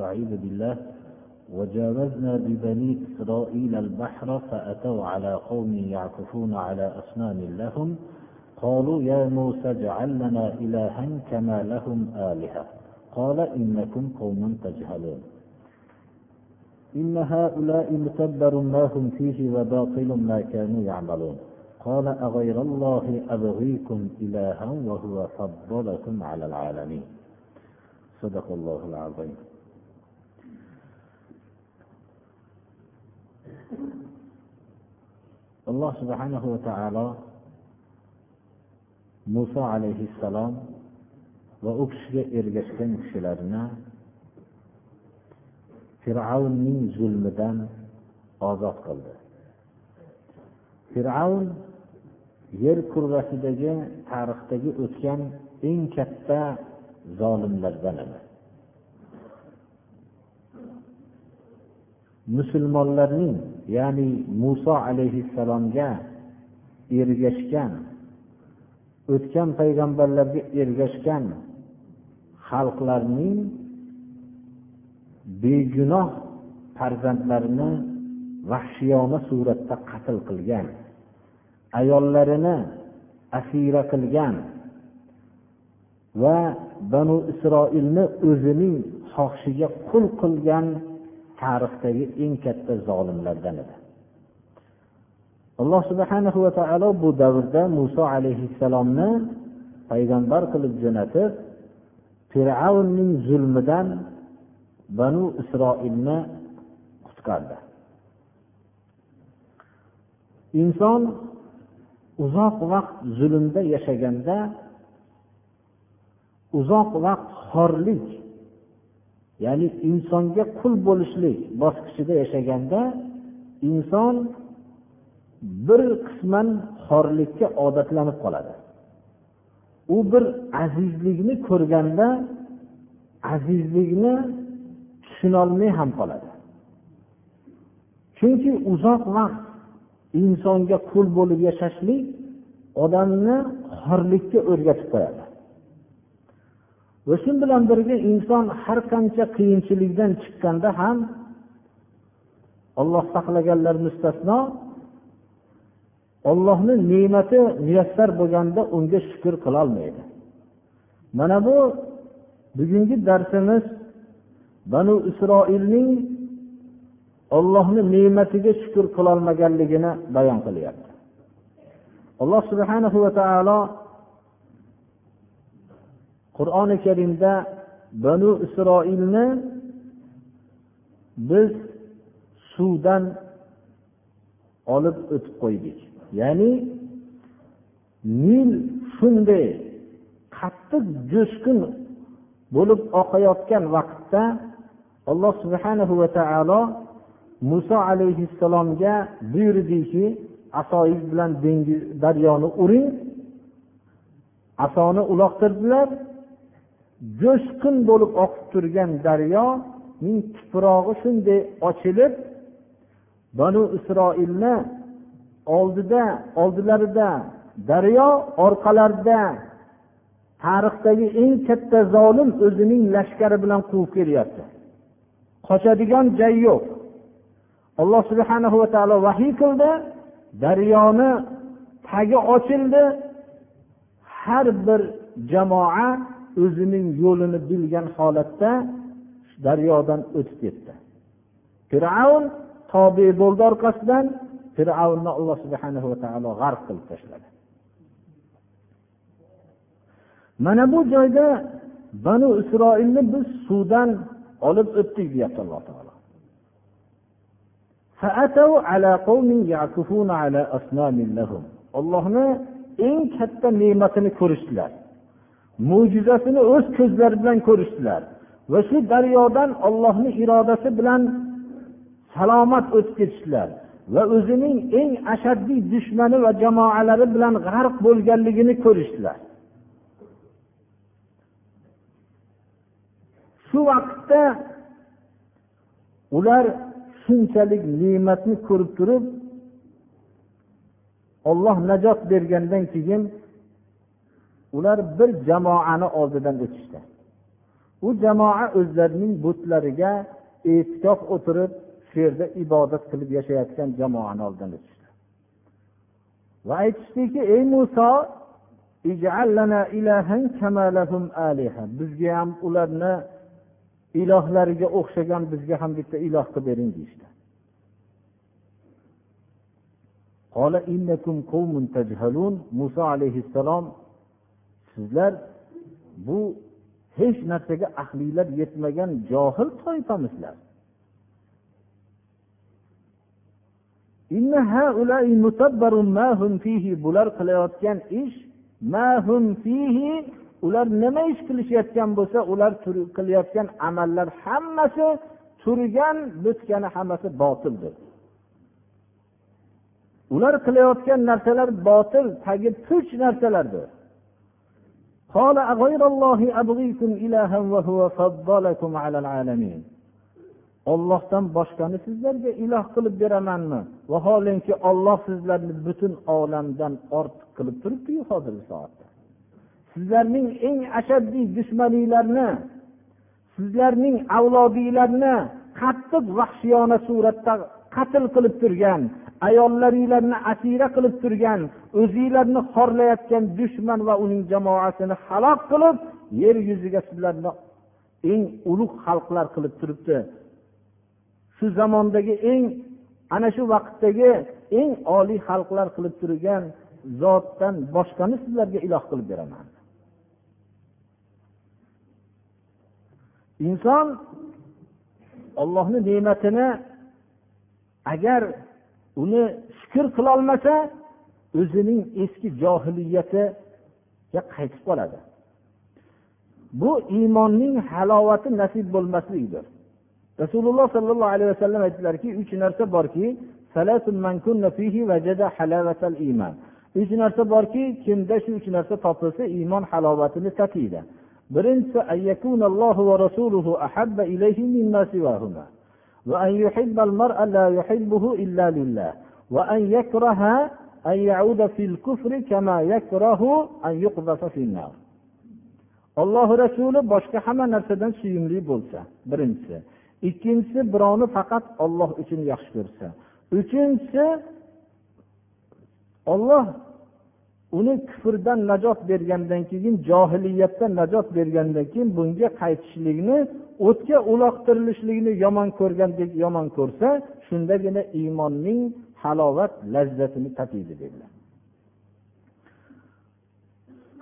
استعيذ بالله. وجاوزنا ببني إسرائيل البحر فأتوا على قوم يعكفون على أصنام لهم. قالوا يا موسى اجعل لنا إلها كما لهم آلهة. قال إنكم قوم تجهلون. إن هؤلاء متبر ما هم فيه وباطل ما كانوا يعملون. قال أغير الله أبغيكم إلها وهو فضلكم على العالمين. صدق الله العظيم. Alloh subhanahu va taolo muso alayhissalom va u kishiga ergashgan kishilarni fir'avnning zulmidan ozod qildi. Fir'avn yer kurrasidagi tarixdagi o'tgan eng katta zolimlardan edi. Musulmonlarning ya'ni muso alayhissalomga ergashgan o'tgan payg'ambarlarga ergashgan xalqlarning begunoh farzandlarini vahshiyona suratda qatl qilgan ayollarini asira qilgan va banu isroilni o'zining xohishiga qul qilgan tarixdagi eng katta zolimlardan edi. Alloh subhanahu va taolo bu davrda muso alayhissalomni payg'ambar qilib jo'natib fir'avnning zulmidan banu isroilni qutqardi. Inson uzoq vaqt zulmda yashaganda uzoq vaqt xorlik ya'ni insonga qul bo'lishlik bosqichida yashaganda inson bir qisman xorlikka odatlanib qoladi. U bir azizlikni ko'rganda azizlikni tushunolmay ham qoladi. Chunki uzoq vaqt insonga qul bo'lib yashashlik odamni xorlikka o'rgatib qo'yadi. Va shu bilan birga inson har qancha qiyinchilikdan chiqqanda ham olloh saqlaganlar mustasno ollohni ne'mati muyassar bo'lganda unga shukur qilolmaydi. Mana bu bugungi darsimiz banu isroilning ollohni ne'matiga shukur qilolmaganligini bayon qilyapti. Alloh subhanahu va taolo qur'oni karimda banu isroilni biz suvdan olib o'tib qo'ydik. Ya'ni nil shunday qattiq jo'shqin bo'lib oqayotgan vaqtda alloh subhanahu va taolo muso alayhissalomga buyurdiki asoyiz bilan dengiz daryoni uring asoni uloqtirdilar. Jo'shqin bo'lib oqib turgan daryoning tuprog'i shunday ochilib banu isroilni oldida oldilarida daryo orqalarida tarixdagi eng katta zolim o'zining lashkari bilan quvib kelyapti. Qochadigan joy yo'q. Alloh subhanahu va taolo vahiy qildi daryoni tagi ochildi har bir jamoa o'zining yo'lini bilgan holatda daryodan o'tib ketdi. Fir'avn tobe bo'ldi orqasidan fir'avnni alloh subhana va taolo g'arq qilib tashladi. Mana bu joyda banu isroilni biz suvdan olib o'tdik deyapti alloh taolo. Ollohni eng katta ne'matini ko'rishdilar. Mo'jizasini o'z ko'zlari bilan ko'rishdilar. Va shu daryodan ollohni irodasi bilan salomat o'tib ketishdilar. Va o'zining eng ashaddiy dushmani va jamoalari bilan g'arq bo'lganligini ko'rishdilar. Shu vaqtda ular shunchalik ne'matni ko'rib turib olloh najot bergandan keyin ular bir jamoani oldidan o'tishdi. U jamoa o'zlarining butlariga e'tikof o'tirib shu yerda ibodat qilib yashayotgan jamoani oldidan o'tishdi. Va aytishdiki ey muso bizga ham ularni ilohlariga o'xshagan bizga ham bitta iloh qilib bering deyishdi. Muso alayhissalom sizlar bu hech narsaga aqlinglar yetmagan johil toifamisizlar bular qilayotgan ish ular nima ish qilishayotgan bo'lsa ular qilayotgan amallar hammasi turgan bitgani hammasi botildir. Ular qilayotgan narsalar botil tagi puch narsalardir. قال أغير الله أبغيكم إلها وهو فضلكم على العالمين. Ollohdan boshqani sizlarga iloh qilib beramanmi? Vaholanki olloh sizlarni butun olamdan ortiq qilib turibdiyu hozirgi soatda? Sizlarning eng ashaddiy dushmaninglarni sizlarning avlodinglarni qattiq vahshiyona suratda qatl qilib turgan ayollaringlarni asira qilib turgan o'zinglarni xorlayotgan dushman va uning jamoasini halok qilib yer yuziga sizlarni eng ulug' xalqlar qilib turibdi. Shu zamondagi eng ana shu vaqtdagi eng oliy xalqlar qilib turgan zotdan boshqani sizlarga iloh qilib beraman. Inson ollohni ne'matini agar uni fikr qilolmasa o'zining eski johiliyatiga qaytib qoladi. Bu iymonning halovati nasib bo'lmasligidir. Rasululloh sollallohu alayhi vasallam aytdilarki uch narsa borki uch narsa borki kimda shu uch narsa topilsa iymon halovatini tatiydi. Birinchisi وأن يحب المرء لا يحبه إلا لله وأن يكره أن يعود في الكفر كما يكره أن يقذف في النار alloh rasuli boshqa hamma narsadan suyumli bo'lsa birinchisi ikkinchisi birovni faqat olloh uchun yaxshi ko'rsa uchinchisi olloh uni kufrdan najot bergandan keyin johiliyatdan najot bergandan keyin bunga qaytishlikni o'tga uloqtirilishlikni yomon ko'rgandek yomon ko'rsa shundagina iymonning halovat lazzatini tatiydi dedilar.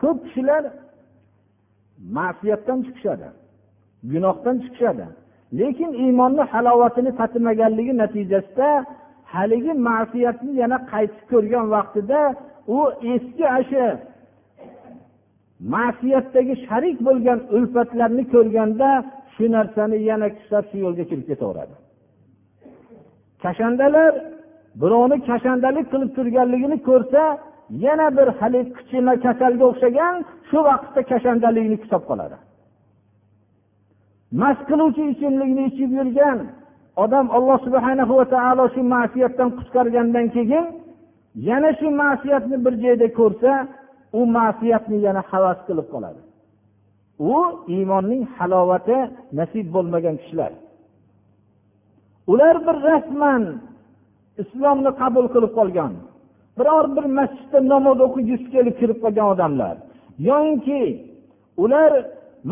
Ko'p kishilar ma'siyatdan chiqishadi gunohdan chiqishadi lekin iymonni halovatini tatimaganligi natijasida haligi ma'siyatni yana qaytib ko'rgan vaqtida u eski o'sha ma'siyatdagi sharik bo'lgan ulfatlarni ko'rganda shu narsani yana kuchlab shu yo'lga kirib ketaveradi. Kashandalar birovni kashandalik qilib turganligini ko'rsa yana bir haligi kichkina kasalga o'xshagan shu vaqtda kashandalikni kutab qoladi. Mast qiluvchi ichimlikni ichib yurgan odam alloh subhana va taolo shu ma'siyatdan qutqargandan keyin yana shu ma'siyatni bir joyda ko'rsa u ma'siyatni yana havas qilib qoladi. U iymonning halovati nasib bo'lmagan kishilar. Ular bir rasman islomni qabul qilib qolgan biror bir masjidda namoz o'qigisi kelib kirib qolgan odamlar. Yoinki ular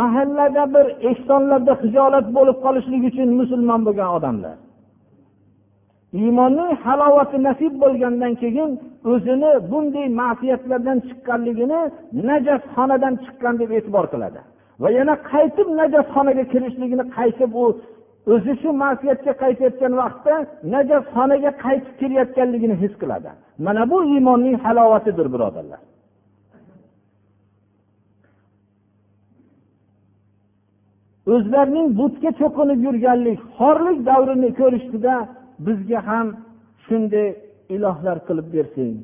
mahallada bir ehsonlarda hijolat bo'lib qolishlik uchun musulmon bo'lgan odamlar. Iymonning halovati nasib bo'lgandan keyin o'zini bunday ma'siyatlardan chiqqanligini najasxonadan chiqqan deb e'tibor qiladi. Va yana qaytib najasxonaga kirishligini qaytib u o'zi shu masiyatga qaytayotgan vaqtda najosxonaga qaytib kelayotganligini his qiladi. Mana bu iymonning halovatidir birodarlar. O'zlarining butga cho'qinib yurganlik xorlik davrini ko'rishdida bizga ham shunday ilohlar qilib bersang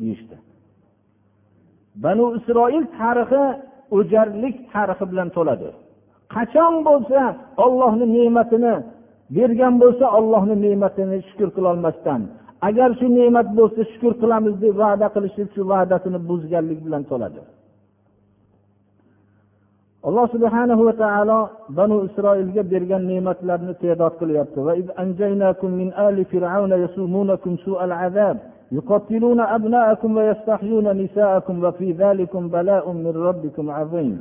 deyishdi. Banu isroil tarixi o'jarlik tarixi bilan to'ladi. Qachon bo'lsa ollohni ne'matini bergan bo'lsa ollohni ne'matini shukur qilolmasdan agar shu ne'mat bo'lsa shukur qilamiz deb va'da qilishib shu va'dasini buzganlik bilan to'ladi. alloh subhanahu va taolo banu isroilga bergan ne'matlarni te'dod qilyapti يقتلون أبناءكم ويستحيون نساءكم وفي ذلكم بلاء من ربكم عظيم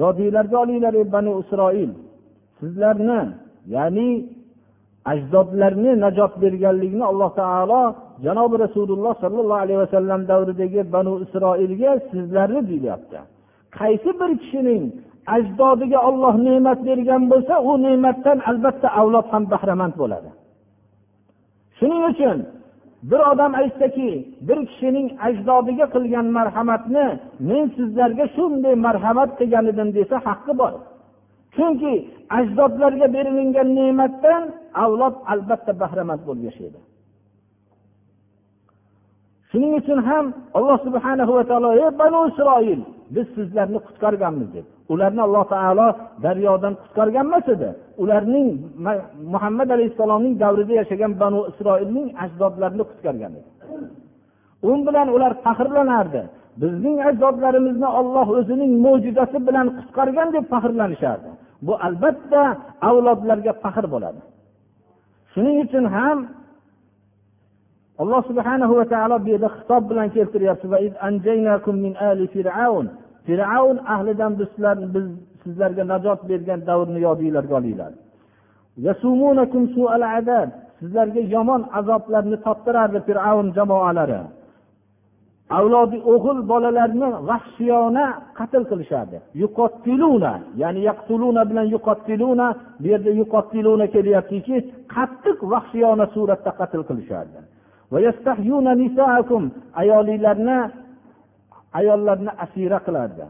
yodinglarga olinglar ey banu isroil sizlarni ya'ni ajdodlarni najot berganligini alloh taolo janobi rasululloh sollallohu alayhi vasallam davridagi banu isroilga sizlarni deyilyapti Qaysi bir kishining ajdodiga olloh ne'mat bergan bo'lsa u ne'matdan albatta avlod ham bahramand bo'ladi. Shuning uchun bir odam aytsaki bir kishining ajdodiga qilgan marhamatni men sizlarga shunday marhamat qilgan edim desa haqqi bor. Chunki ajdodlarga berilingan ne'matdan avlod albatta bahramand bo'lib yashaydi. Shuning uchun ham alloh subhanahu va taolo ey banu isroil biz sizlarni qutqarganmiz deb ularni alloh taolo daryodan qutqargan emas edi. Ularning muhammad alayhissalomning davrida yashagan banu isroilning ajdodlarini qutqargan edi. U bilan ular faxrlanardi. Bizning ajdodlarimizni olloh o'zining mo'jizasi bilan qutqargan deb faxrlanishardi. Bu albatta avlodlarga faxr bo'ladi. Shuning uchun ham alloh subhanahu va taolo bu yerda xitob bilan keltiryapti. Fir'avn ahlidan biz sizlarga najot bergan davrni yodinglarga olinglar. Sizlarga yomon azoblarni toptirardi fir'avn jamoalari. Avlodi o'g'il bolalarni vahshiyona qatl qilishardi yuqottiluna ya'ni yaqtuluna bilan yuqottiluna bu yerda yuqottiluna kelyaptiki qattiq vahshiyona suratda qatl qilishardi ayolinglarni ayollarni asira qilardi.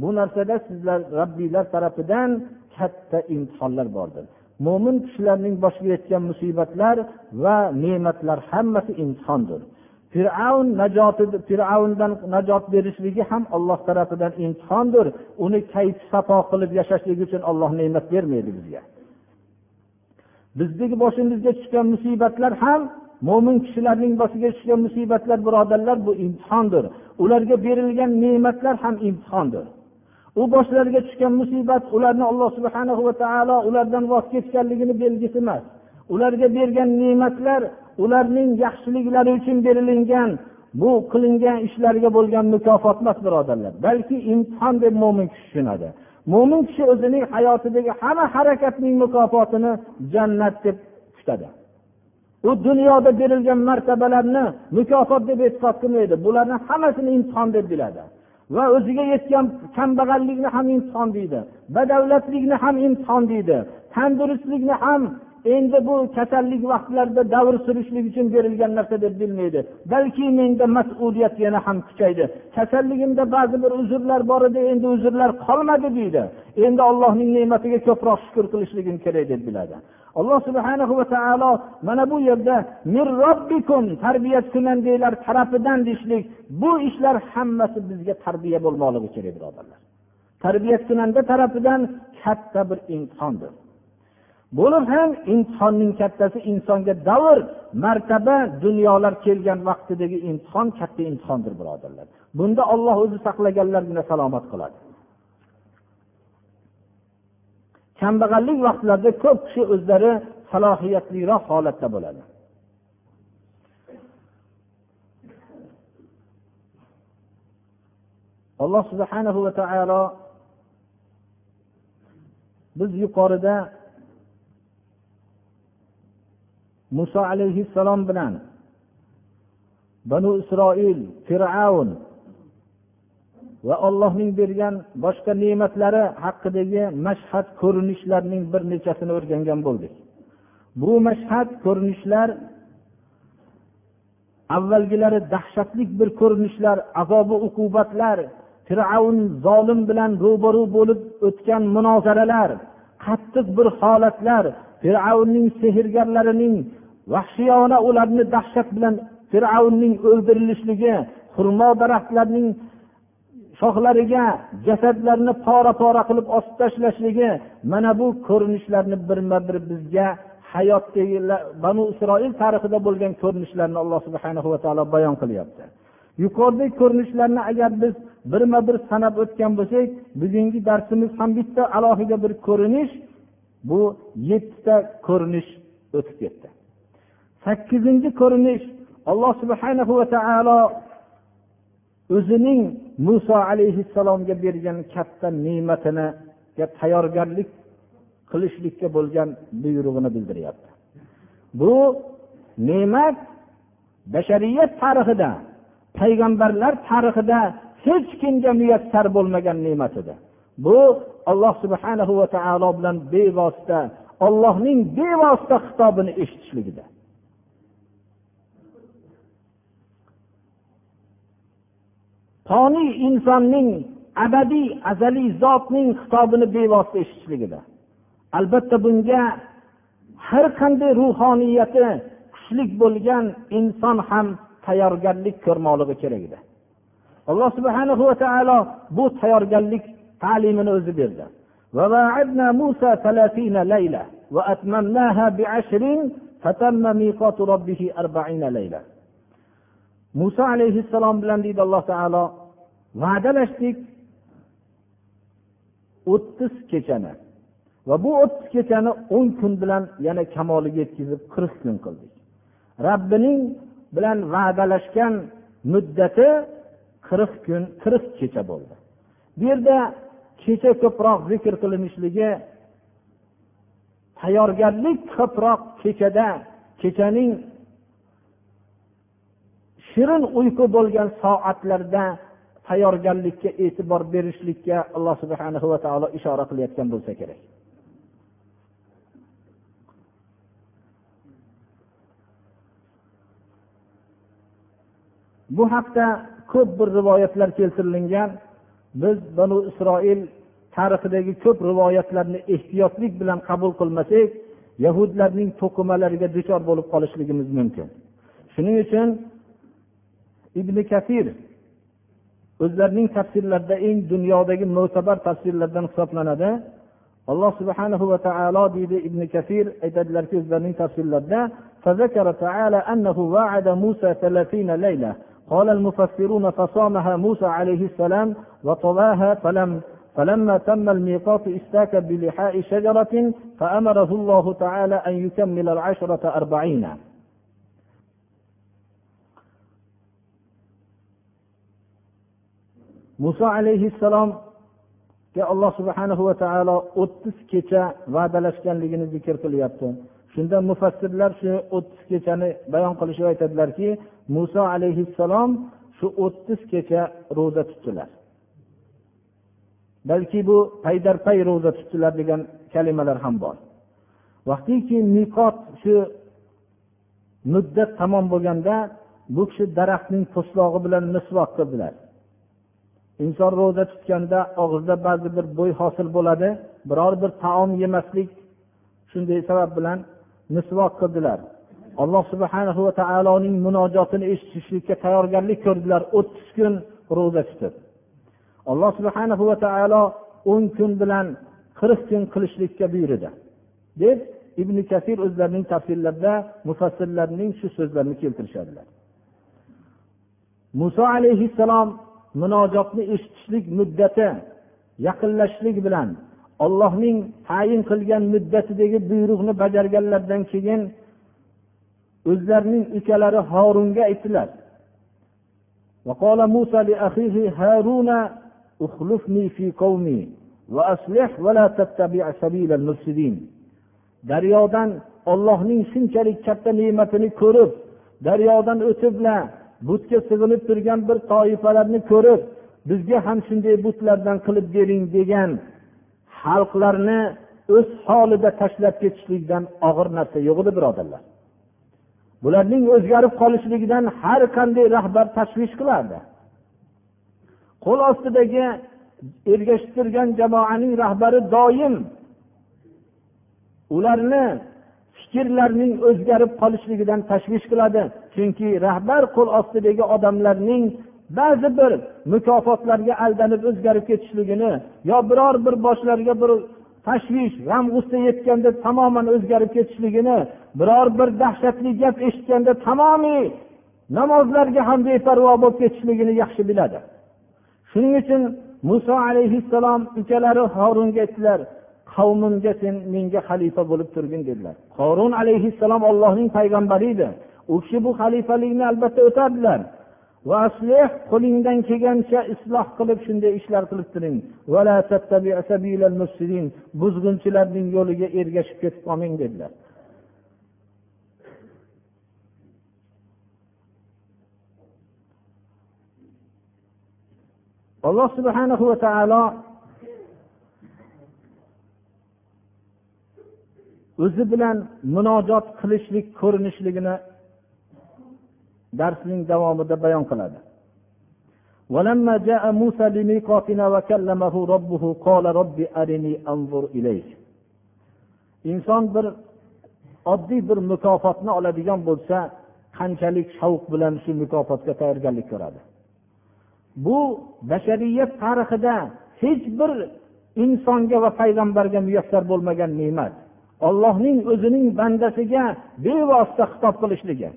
bu narsada sizlar robbiylar tarafidan katta imtihonlar bordir. Mo'min kishilarning boshiga yetgan musibatlar va ne'matlar hammasi imtihondir. Fir'avn najoti fir'avndan najot berishligi ham olloh tarafidan imtihondir. Uni kayf safo qilib yashashlik uchun olloh ne'mat bermaydi bizga. Bizdagi boshimizga tushgan musibatlar ham mo'min kishilarning boshiga tushgan musibatlar birodarlar bu imtihondir. Ularga berilgan ne'matlar ham imtihondir. U boshlariga tushgan musibat ularni alloh subhana va taolo ulardan voz kechganligini belgisi emas. Ularga bergan ne'matlar ularning yaxshiliklari uchun berilingan bu qilingan ishlariga bo'lgan mukofot emas birodarlar. Balki imtihon deb mo'min kishi tushunadi. Mo'min kishi o'zining hayotidagi hamma harakatning mukofotini jannat deb kutadi u dunyoda berilgan martabalarni mukofot deb e'tiqod qilmaydi. Bularni hammasini imtihon deb biladi. Va o'ziga yetgan kambag'allikni ham imtihon deydi. Badavlatlikni ham imtihon deydi. Tandurustlikni ham endi bu kasallik vaqtlarida davr surishlik uchun berilgan narsa deb bilmaydi. Balki menda mas'uliyat yana ham kuchaydi. Kasalligimda ba'zi bir uzrlar bor edi endi uzrlar qolmadi deydi. Endi allohning ne'matiga ko'proq shukur qilishligim kerak deb biladi. Alloh subhana va taolo mana bu yerda mir robbikum tarbiyat kunandanglar tarafidan deyishlik bu ishlar hammasi bizga tarbiya bo'lmoqligi kerak birodarlar. Tarbiyat kunanda tarafidan katta bir imtihondir bo'lib ham imtihonning kattasi insonga davr martaba dunyolar kelgan vaqtidagi imtihon katta imtihondir birodarlar. Bunda olloh o'zi saqlaganlargina salomat qiladi. Kambag'allik vaqtlarida ko'p kishi o'zlari salohiyatliroq holatda bo'ladi. Alloh subhanahu va taolo biz yuqorida muso alayhissalom bilan banu isroil fir'avn va allohning bergan boshqa ne'matlari haqidagi mashhad ko'rinishlarning bir nechasini o'rgangan bo'ldik. Bu mashhad ko'rinishlar avvalgilari dahshatli bir ko'rinishlar azobi uqubatlar fir'avn zolim bilan ro'baru bo'lib o'tgan munozaralar qattiq bir holatlar fir'avnning sehrgarlarining vahshiyona ularni dahshat bilan fir'avnning o'ldirilishligi xurmo daraxtlarining shoxlariga jasadlarni pora pora qilib osib tashlashligi mana bu ko'rinishlarni birma bir bizga hayotdagi banu isroil tarixida bo'lgan ko'rinishlarni alloh subhana va taolo bayon qilyapti. Yuqoridagi ko'rinishlarni agar biz birma bir sanab o'tgan bo'lsak bugungi darsimiz ham bitta alohida bir ko'rinish bu yettita ko'rinish o'tib ketdi. Sakkizinchi ko'rinish alloh subhanahu va taolo o'zining muso alayhissalomga bergan katta ne'matini tayyorgarlik qilishlikka bo'lgan buyrug'ini bildiryapti bu ne'mat bashariyat tarixida payg'ambarlar tarixida hech kimga muyassar bo'lmagan ne'mat edi. Bu alloh subhanahu va taolo bilan bevosita ollohning bevosita xitobini eshitishligida foniy insonning abadiy azaliy zotning xitobini bevosita eshitishligida albatta bunga har qanday ruhoniyati kuchli bo'lgan inson ham tayyorgarlik ko'rmoqligi kerak edi alloh subhana va taolo bu tayyorgarlik ta'limini o'zi berdi وواعدنا موسى ثلاثين ليلة وأتممناها بعشر فتم ميقات ربه أربعين ليلة muso alayhissalom bilan deydi alloh taolo va'dalashdik. O'ttiz kechani. Va bu o'ttiz kechani o'n kun bilan yana kamoliga yetkazib qirq kun qildik. Rabbining bilan va'dalashgan muddati qirq kun qirq kecha bo'ldi. Bu yerda kecha ko'proq zikr qilinishligi tayyorgarlik ko'proq kechada kechaning shirin uyqu bo'lgan soatlarda tayyorgarlikka e'tibor berishlikka alloh subhana va taolo ishora qilayotgan bo'lsa kerak. Bu haqda ko'p bir rivoyatlar keltirilgan. Biz banu isroil tarixidagi ko'p rivoyatlarni ehtiyotlik bilan qabul qilmasak yahudlarning to'qimalariga duchor bo'lib qolishligimiz mumkin. Shuning uchun ibn kasir o'zlarining tafsirlarida eng dunyodagi mo'tabar tafsirlardan hisoblanadi alloh subhanahu va taolo deydi ibn kasir aytadilarki o'zlarining tafsirlarida فذكر تعالى أنه وعد موسى ثلاثين ليلة قال المفسرون فصامها موسى عليه السلام وطواها فلم فلما تم الميقات استاك بلحاء شجرة فأمره الله تعالى أن يكمل العشرة أربعين muso alayhissalomga alloh subhanahu va taolo o'ttiz kecha va'dalashganligini zikr qilyapti. Shunda mufassirlar shu o'ttiz kechani bayon qilishib aytadilarki muso alayhissalom shu o'ttiz kecha ro'za tutdilar. Balki bu paydarpay ro'za tutdilar degan kalimalar ham bor. Vaqtiki miqot shu muddat tamom bo'lganda bu kishi daraxtning po'stlog'i bilan misvoq qildilar. Inson ro'za tutganda og'izda ba'zi bir bo'y hosil bo'ladi biror bir taom yemaslik shunday sabab bilan misvoq qildilar alloh subhana va taoloning munojotini eshitishlikka tayyorgarlik ko'rdilar o'ttiz kun ro'za tutib. Alloh subhana va taolo o'n kun bilan qirq kun qilishlikka buyurdi. Deb ibn kasir o'zlarining tafsirlarida mufassirlarning shu so'zlarini keltirishadilar. Muso alayhissalom munojotni eshitishlik muddati yaqinlashishlik bilan ollohning tayin qilgan muddatidagi buyruqni bajarganlaridan keyin o'zlarining ukalari horunga aytdilar وقال موسى لأخيه هارون اخلفني في قومي وأصلح ولا تتبع سبيل المفسدين daryodan ollohning shunchalik katta ne'matini ko'rib daryodan o'tiblar butga sig'inib turgan bir toifalarni ko'rib bizga ham shunday butlardan qilib bering degan xalqlarni o'z holida tashlab ketishlikdan og'ir narsa yo'q edi birodarlar. Bularning o'zgarib qolishligidan har qanday rahbar tashvish qilardi. Qo'l ostidagi ergashib turgan jamoaning rahbari doim ularni fikrlarining o'zgarib qolishligidan tashvish qiladi. Chunki rahbar qo'l ostidagi odamlarning ba'zi bir mukofotlarga aldanib o'zgarib ketishligini yo biror bir boshlariga bir tashvish g'am g'ussa yetganda tamoman o'zgarib ketishligini biror bir dahshatli gap eshitganda tamomiy namozlarga ham beparvo bo'lib ketishligini yaxshi biladi. Shuning uchun muso alayhissalom ukalari horunga aytdilar qavmimga sen menga xalifa bo'lib turgin dedilar. Qorun alayhissalom ollohning payg'ambari edi. U kishi bu xalifalikni albatta o'tadilar qo'lingdan kelgancha isloh qilib shunday ishlar qilib turing. Buzg'unchilarning yo'liga ergashib ketib qolmang dedilar. Alloh subhanahu va taolo o'zi bilan munojot qilishlik ko'rinishligini darsning davomida bayon qiladi ولما جاء موسى لميقاتنا وكلمه ربه قال رب أرني أنظر إليك inson bir oddiy bir mukofotni oladigan bo'lsa qanchalik shavq bilan shu mukofotga tayyorgarlik ko'radi bu bashariyat tarixida hech bir insonga va payg'ambarga muyassar bo'lmagan ne'mat Ollohning o'zining bandasiga bevosita xitob qilishligi.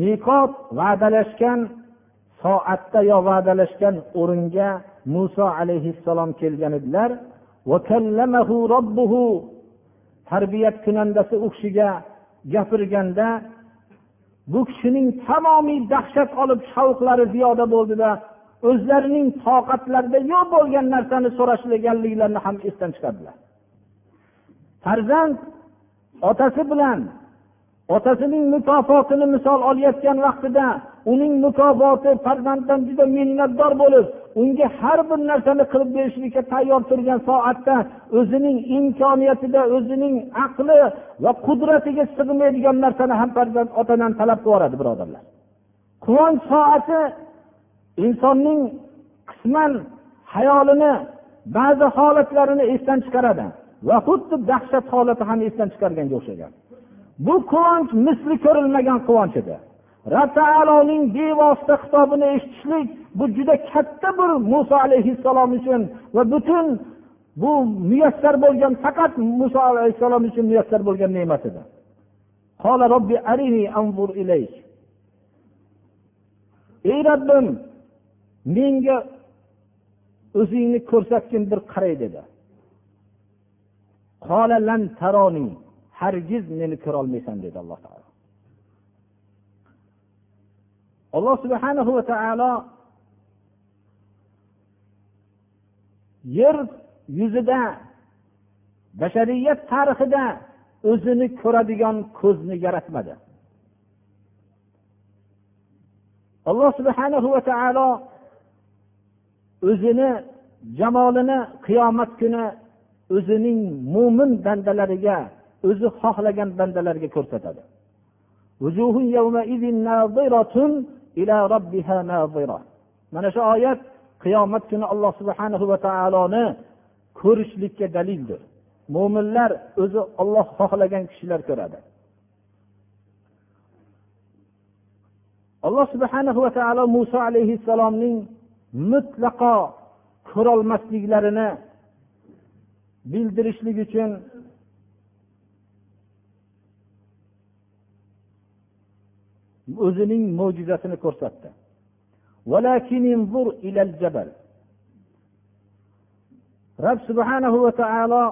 Miqot va'dalashgan soatda yo va'dalashgan o'ringa muso alayhissalom kelgan edilar. Tarbiyat kunandasi u kishiga gapirganda bu kishining tamomiy dahshat olib shavqlari ziyoda bo'ldida o'zlarining toqatlarida yo'q bo'lgan narsani so'rashganliklarini ham esdan chiqardilar. Farzand otasi bilan otasining mukofotini misol olayotgan vaqtida uning mukofoti farzanddan juda minnatdor bo'lib unga har bir narsani qilib berishlikka tayyor turgan soatda o'zining imkoniyatida o'zining aqli va qudratiga sig'maydigan narsani ham farzand otadan talab qilib yuboradi birodarlar. Quvonch soati insonning qisman hayolini ba'zi holatlarini esdan chiqaradi. Va xuddi dahshat holati ham esdan chiqarganga o'xshagan. Bu quvonch misli ko'rilmagan quvonch edi. Rab taoloning bevosita xitobini eshitishlik bu juda katta bir muso alayhissalom uchun va butun bu muyassar bo'lgan faqat muso alayhissalom uchun muyassar bo'lgan ne'mat edi. Ey robbim menga o'zingni ko'rsatgin bir qaray dedi. Hargiz meni ko'rolmaysan dedi alloh taolo. Alloh subhanahu va taolo yer yuzida bashariyat tarixida o'zini ko'radigan ko'zni yaratmadi. Alloh subhanahu va taolo o'zini jamolini qiyomat kuni o'zining mo'min bandalariga o'zi xohlagan bandalarga ko'rsatadi. Mana shu oyat qiyomat kuni alloh subhanahu va taoloni ko'rishlikka dalildir. Mo'minlar o'zi olloh xohlagan kishilar ko'radi. Alloh subhanahu va taolo muso alayhissalomning mutlaqo ko'rolmasliklarini bildirishlik uchun o'zining mo'jizasini ko'rsatdi. Rob subhanahu va taolo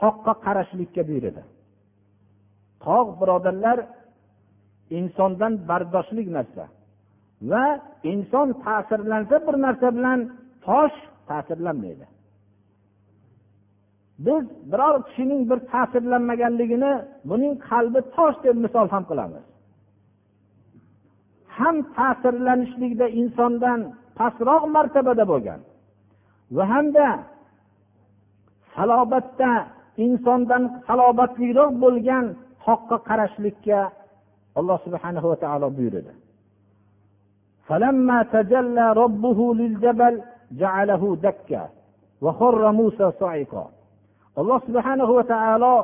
toqqa qarashlikka buyurdi. Tog' birodarlar insondan bardoshlik narsa va inson ta'sirlansa bir narsa bilan tosh ta'sirlanmaydi. biz biror kishining bir ta'sirlanmaganligini buning qalbi tosh deb misol ham qilamiz ham ta'sirlanishlikda insondan pastroq martabada bo'lgan va hamda salobatda insondan salobatliroq bo'lgan hoqqa qarashlikka alloh subhanahu va taolo buyurdi فلما تجلى ربه للجبل جعله دكا وخر موسى صعقا alloh subhanahu va taolo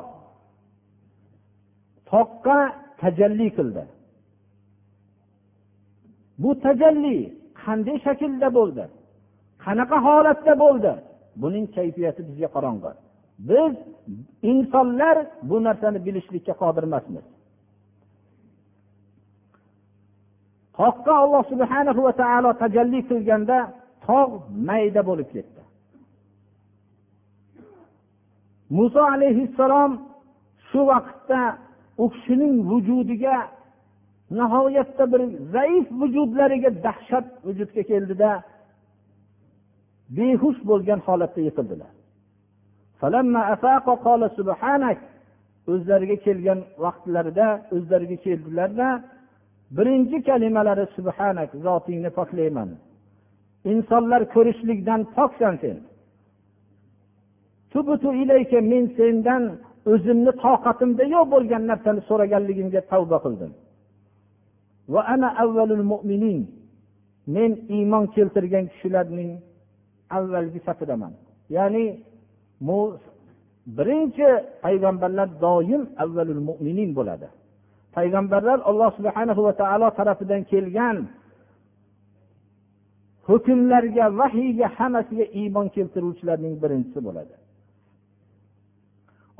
toqqa tajalli qildi. Bu tajalli qanday shaklda bo'ldi? Qanaqa holatda bo'ldi? Buning kayfiyati bizga qorong'i. Biz insonlar bu narsani bilishlikka qodir emasmiz. Toqqa alloh subhana va taolo tajalli qilganda tog' mayda bo'lib ketdi. Muso alayhissalom shu vaqtda u kishining vujudiga nihoyatda bir zaif vujudlariga dahshat vujudga keldida behush bo'lgan holatda yiqildilar. O'zlariga kelgan vaqtlarida o'zlariga keldilarda birinchi kalimalari subhanak zotingni poklayman. Insonlar ko'rishlikdan poksan sen men sendan o'zimni toqatimda yo'q bo'lgan narsani so'raganligimga tavba qildim. Va ana avvalul mo'minin men iymon keltirgan kishilarning avvalgi safidaman. Ya'ni birinchi payg'ambarlar doim avvalul mo'minin bo'ladi. Payg'ambarlar alloh subhana va taolo tarafidan kelgan hukmlarga vahiyga hammasiga iymon keltiruvchilarning birinchisi bo'ladi.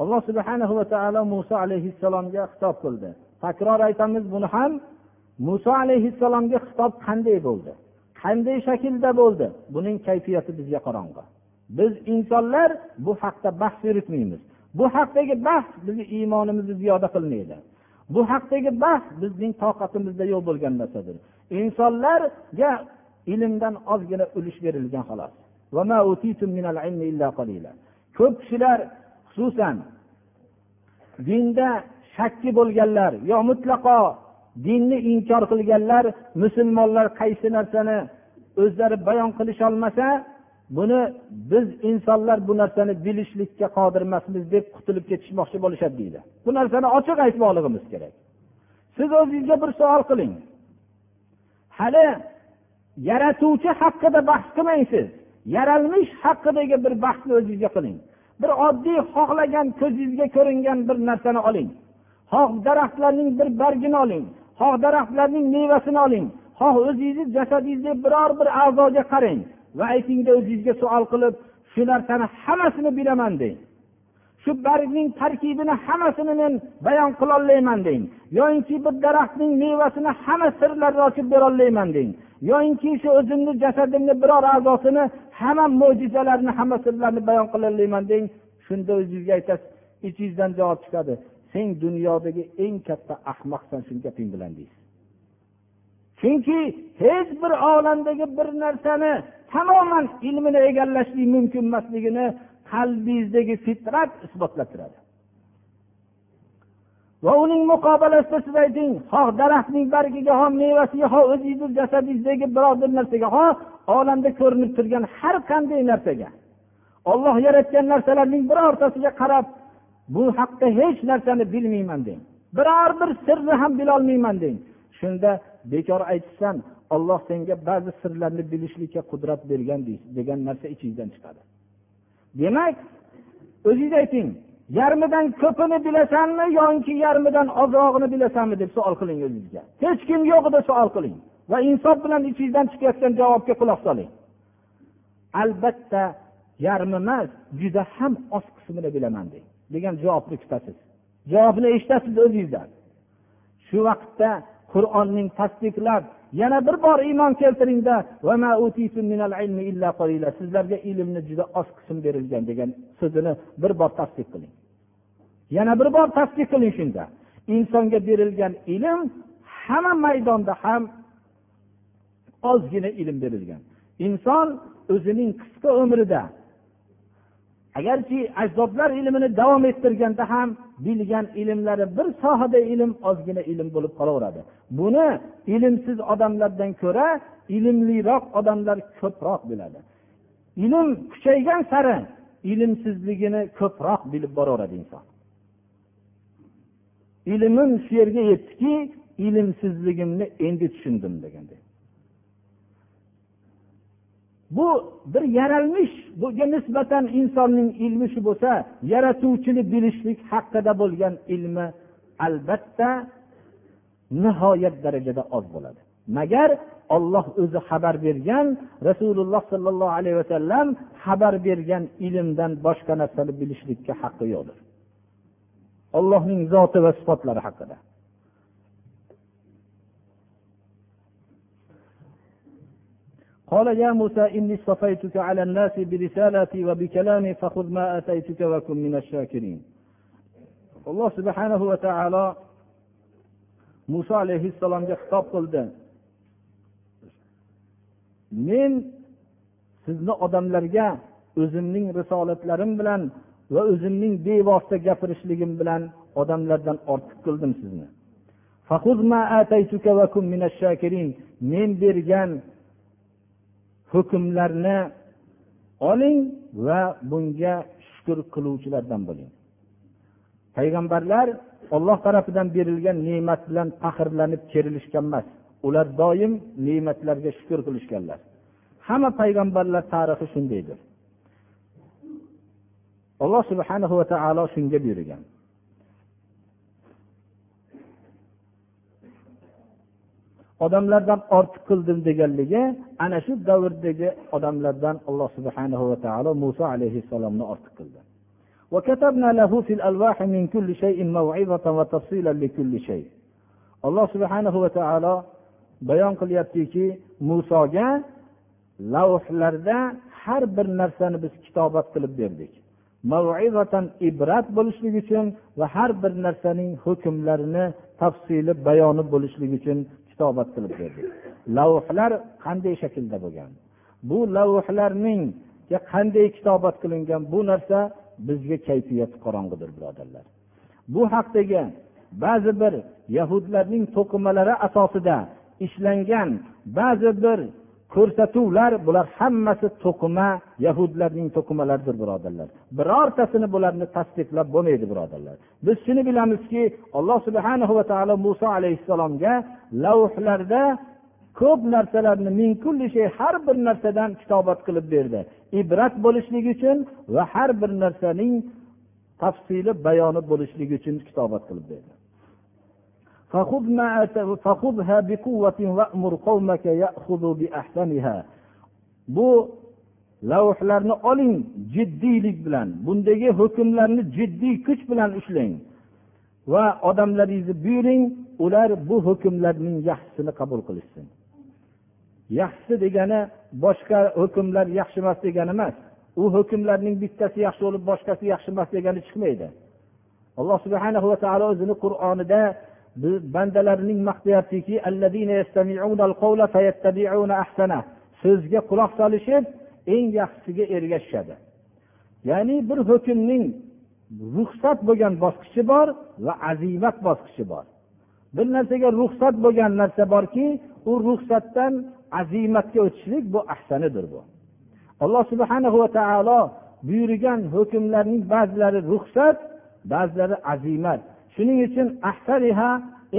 Alloh subhana va taolo muso alayhissalomga xitob qildi. Takror aytamiz buni ham muso alayhissalomga xitob qanday bo'ldi? Qanday shaklda bo'ldi? Buning kayfiyati bizga qorong'i. Biz insonlar bu haqda bahs yuritmaymiz. Bu haqdagi bahs bizni iymonimizni ziyoda qilmaydi. Bu haqdagi bahs bizning toqatimizda yo'q bo'lgan narsadir. Insonlarga ilmdan ozgina ulush berilgan xolos. Ko'p kishilar xususan dinda shakki bo'lganlar yo mutlaqo dinni inkor qilganlar musulmonlar qaysi narsani o'zlari bayon qilisholmasa buni biz insonlar bu narsani bilishlikka qodir emasmiz deb qutulib ketishmoqchi bo'lishadi deydi. Bu narsani ochiq aytmoqligimiz kerak. Siz o'zingizga bir savol qiling. Hali yaratuvchi haqida bahs qilmang siz yaralmish haqidagi bir bahsni o'zingizga qiling. Bir oddiy xohlagan ko'zingizga ko'ringan bir narsani oling. Xoh daraxtlarning bir bargini oling. Xoh daraxtlarning mevasini oling. Xoh o'zingizni jasadingizni biror bir a'zoga qarang va aytingda o'zingizga savol qilib shu narsani hammasini bilaman deng. Shu bargning tarkibini hammasini men bayon qilolmayman deng. Yoyinki bir daraxtning mevasini hamma sirlarini ochib berolmayman deng. Yoyinki shu o'zimni jasadimni biror a'zosini hamma mo'jizalarni hamma sirlarni bayon qilolmayman deng. Shunda o'zingizga aytasiz ichingizdan javob chiqadi. Sen dunyodagi eng katta ahmoqsan shu gaping bilan deysiz. Chunki hech bir olamdagi bir narsani tamoman ilmini egallashlik mumkin emasligini qalbingizdagi fitrat isbotlab turadi va uning muqobilasida siz ayting xoh daraxtning bargiga ho mevasiga ho o'zingizni jasadingizdagi biror bir narsaga ho olamda ko'rinib turgan har qanday narsaga. Olloh yaratgan narsalarning birortasiga qarab bu haqda hech narsani bilmayman deng. Biror bir sirni ham bilolmayman deng. Shunda bekor aytishsan olloh senga ba'zi sirlarni bilishlikka qudrat bergan degan narsa ichingizdan chiqadi. Demak o'zingiz ayting yarmidan ko'pini bilasanmi yoki yarmidan ozrog'ini bilasanmi deb savol qiling o'zingizga. Hech kim yo'qida savol qiling va insof bilan ichingizdan chiqayotgan javobga quloq soling. Albatta yarmi emas juda ham oz qismini bilaman deng. Degan javobni kutasiz. Javobni eshitasiz o'zingizdan. Shu vaqtda qur'onning tasdiqlab yana bir bor iymon keltiringda. Sizlarga ilmni juda oz qism berilgan degan so'zini bir bor tasdiq qiling. Yana bir bor tasdiq qiling shunda. Insonga berilgan ilm hamma maydonda ham ozgina ilm berilgan. Inson o'zining qisqa umrida agarki ajdodlar ilmini davom ettirganda ham bilgan ilmlari bir sohada ilm ozgina ilm bo'lib qolaveradi. Buni ilmsiz odamlardan ko'ra ilmliroq odamlar ko'proq biladi. Ilm kuchaygan sari ilmsizligini ko'proq bilib boraveradi inson. Ilmim shu yerga yetdiki ilmsizligimni endi tushundim deganday bu bir yaralmish. Bunga nisbatan insonning ilmi shu bo'lsa yaratuvchini bilishlik haqida bo'lgan ilmi albatta nihoyat darajada oz bo'ladi. Magar olloh o'zi xabar bergan rasululloh sollallohu alayhi vasallam xabar bergan ilmdan boshqa narsani bilishlikka haqqi yo'qdir. Ollohning zoti va sifatlari haqida. قال يا موسى إني اصطفيتك على الناس برسالتي وبكلامي فخذ ما آتيتك وكن من الشاكرين alloh subhanahu va taolo muso alayhissalomga xitob qildi men sizni odamlarga o'zimning risolatlarim bilan va o'zimning bevosita gapirishligim bilan odamlardan ortiq qildim sizni men bergan hukmlarni oling va bunga shukur qiluvchilardan bo'ling. Payg'ambarlar olloh tarafidan berilgan ne'mat bilan faxrlanib kerilishgan emas ular doim ne'matlarga shukur qilishganlar. Hamma payg'ambarlar tarixi shundaydir. Alloh subhanahu va taolo shunga buyurgan. odamlardan ortiq qildim deganligi ana shu davrdagi odamlardan alloh subhanahu va taolo muso alayhissalomni ortiq qildi وكتبنا له في الألواح من كل شيء موعظة وتفصيلا لكل شيء alloh subhanahu va taolo bayon qilyaptiki musoga lavhlarda har bir narsani biz kitobat qilib berdik ibrat bo'lishlik uchun va har bir narsaning hukmlarini tafsili bayoni bo'lishlik uchun kitobat qilib berdik lavhlar qanday shaklda bo'lgan? Bu lavhlarning qanday kitobat qilingan? Bu narsa bizga kayfiyati qorong'idir birodarlar. Bu haqdagi ba'zi bir yahudlarning to'qimalari asosida ishlangan ba'zi bir ko'rsatuvlar bular hammasi to'qima yahudlarning to'qimalaridir birodarlar. Birortasini bularni tasdiqlab bo'lmaydi birodarlar. Biz shuni bilamizki alloh subhana va taolo muso alayhissalomga lavhlarda ko'p narsalarni ming kulli shay har bir narsadan kitobat qilib berdi. Ibrat bo'lishligi uchun va har bir narsaning tafsili bayoni bo'lishligi uchun kitobat qilib berdi. Bu lavhlarni oling jiddiylik bilan. Bundagi hukmlarni jiddiy kuch bilan ushlang va odamlaringizni buyuring ular bu hukmlarning yaxshisini qabul qilishsin. Yaxshisi degani boshqa hukmlar yaxshi emas degani emas. U hukmlarning bittasi yaxshi bo'lib boshqasi yaxshi emas degani chiqmaydi. Alloh subhanahu va taolo o'zini qur'onida bandalarining maqtayaptiki so'zga quloq solishib eng yaxshisiga ergashishadi. Ya'ni bir hukmning ruxsat bo'lgan bosqichi bor va azimat bosqichi bor. Bir narsaga ruxsat bo'lgan narsa borki u ruxsatdan azimatga o'tishlik bu ahsanidir bu. Alloh subhana va taolo buyurgan hukmlarning ba'zilari ruxsat ba'zilari azimat. Shuning uchun ahsariha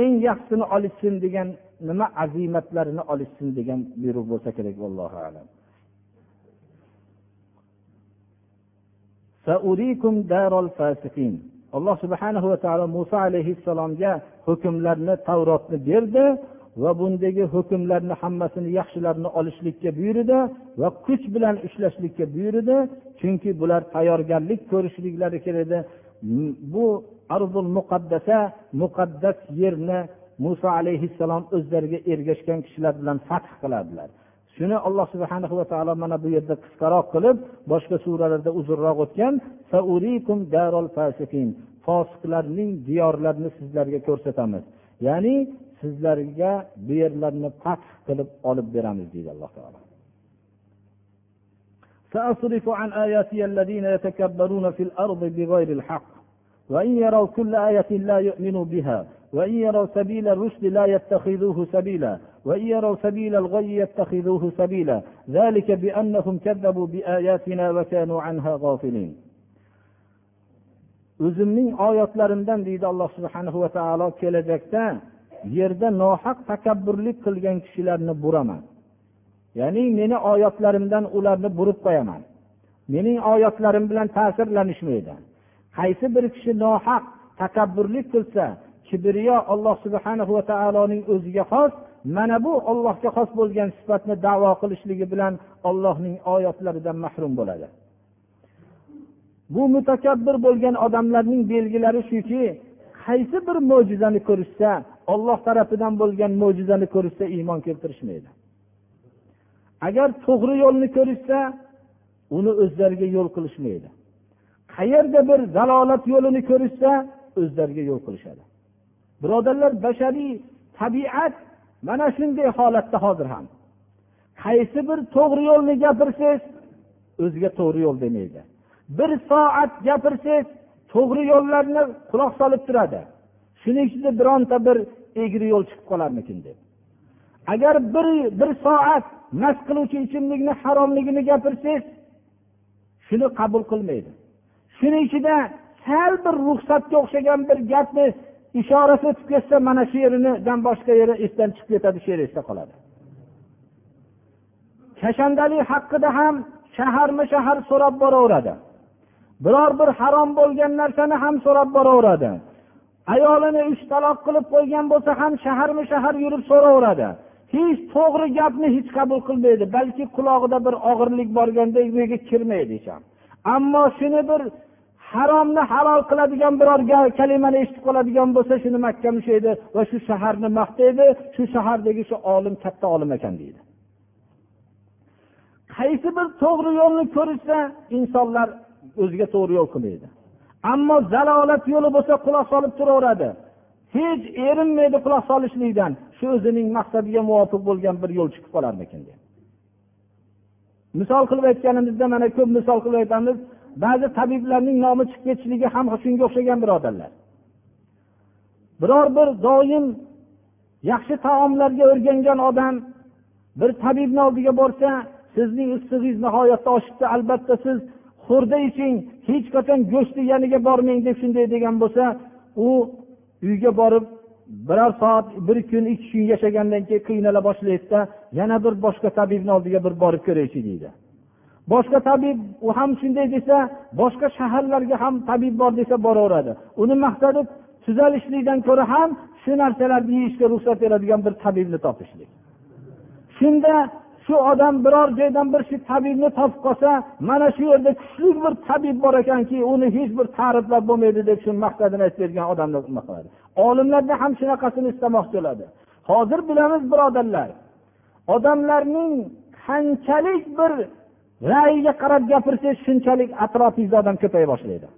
eng yaxshisini olishsin degan nima azimatlarini olishsin degan buyruq bo'lsa kerak vallohu alam. Alloh subhanahu va taolo muso alayhissalomga hukmlarni tavrotni berdi va bundagi hukmlarni hammasini yaxshilarni olishlikka buyurdi va kuch bilan ushlashlikka buyurdi. Chunki bular tayyorgarlik ko'rishliklari kerak edi. Bu arzul muqaddasa muqaddas yerni muso alayhissalom o'zlariga ergashgan kishilar bilan fath qiladilar shuni alloh subhana va taolo mana bu yerda qisqaroq qilib boshqa suralarda uzunroq o'tgan fosiqlarning diyorlarini sizlarga ko'rsatamiz ya'ni sizlarga bu yerlarni fath qilib olib beramiz deydi alloh taolo سأصرف عن آياتي الذين يتكبرون في الأرض بغير الحق وإن يروا كل آية لا يؤمنوا بها وإن يروا سبيل الرشد لا يتخذوه سبيلا وإن يروا سبيل الغي يتخذوه سبيلا ذلك بأنهم كذبوا بآياتنا وكانوا عنها غافلين o'zimning oyatlarimdan deydi alloh subhanahu va taolo kelajakda yerda nohaq takabburlik qilgan kishilarni buraman ya'ni meni oyatlarimdan ularni burib qo'yaman mening oyatlarim bilan ta'sirlanishmaydi Qaysi bir kishi nohaq takabburlik qilsa kibriyo alloh subhanahu va taoloning o'ziga xos mana bu ollohga xos bo'lgan sifatni davo qilishligi bilan ollohning oyatlaridan mahrum bo'ladi. Bu mutakabbir bo'lgan odamlarning belgilari shuki qaysi bir mo'jizani ko'rishsa olloh tarafidan bo'lgan mo'jizani ko'rishsa iymon keltirishmaydi. Agar to'g'ri yo'lni ko'rishsa uni o'zlariga yo'l qilishmaydi. Qayerda bir dalolat yo'lini ko'rishsa o'zlariga yo'l qilishadi. Birodarlar bashariy tabiat mana shunday holatda hozir ham. Qaysi bir to'g'ri yo'lni gapirsangiz o'ziga to'g'ri yo'l demaydi. Bir soat gapirsangiz to'g'ri yo'llarni quloq solib turadi. Shuning ichida bironta bir egri yo'l chiqib qolarmikin deb. Agar bir bir soat mast qiluvchi ichimlikni haromligini gapirsangiz shuni qabul qilmaydi. Shuni ichida sal bir ruxsatga o'xshagan bir gapni ishorasi o'tib ketsa mana shu yeridan boshqa yeri esdan chiqib ketadi she'r esda qoladi. Kashandalik haqida ham shaharma shahar so'rab boraveradi. Biror bir harom bo'lgan narsani ham so'rab boraveradi. Ayolini uch taloq qilib qo'ygan bo'lsa ham shaharma shahar yurib so'raveradi. Hech to'g'ri gapni hech qabul qilmaydi balki qulog'ida bir og'irlik borganda bu yerga kirmaydi hech ham. Ammo shuni bir haromni halol qiladigan biror kalimani eshitib qoladigan bo'lsa shuni makka ushlaydi va shu shaharni maqtaydi shu shahardagi shu olim katta olim ekan deydi. Qaysi bir to'g'ri yo'lni ko'rishsa insonlar o'ziga to'g'ri yo'l qilmaydi. Ammo zalolat yo'li bo'lsa quloq solib turaveradi. Hech erinmaydi quloq solishlikdan shu o'zining maqsadiga muvofiq bo'lgan bir yo'l chiqib qolarmikin deb misol qilib aytganimizda mana ko'p misol qilib aytamiz ba'zi tabiblarning nomi chiqib ketishligi ham shunga o'xshagan birodarlar. Biror bir doim yaxshi taomlarga o'rgangan odam bir tabibni oldiga borsa sizning issig'ingiz nihoyatda oshibdi. Albatta siz xo'rda iching hech qachon go'shtni yaniga bormang deb shunday degan bo'lsa u uyga borib biror soat bir kun ikki kun yashagandan keyin qiynala boshlaydida yana bir boshqa tabibni oldiga bir borib ko'raychi deydi. Boshqa tabib u ham shunday desa boshqa shaharlarga ham tabib bor desa boraveradi. Uni maqsadi tuzalishlikdan ko'ra ham shu narsalarni yeyishga ruxsat beradigan bir tabibni topishlik. Shunda shu odam biror joydan bir shu tabibni topib qolsa mana shu yerda kuchli bir tabib bor ekanki uni hech bir ta'riflab bo'lmaydi deb shu maqsadini aytib bergan odamni nima qiladi? Olimlarda ham shunaqasini istamoqchi bo'ladi. Hozir bilamiz birodarlar odamlarning qanchalik bir ra'yiga qarab gapirsangiz shunchalik atrofingizda odam ko'paya boshlaydi.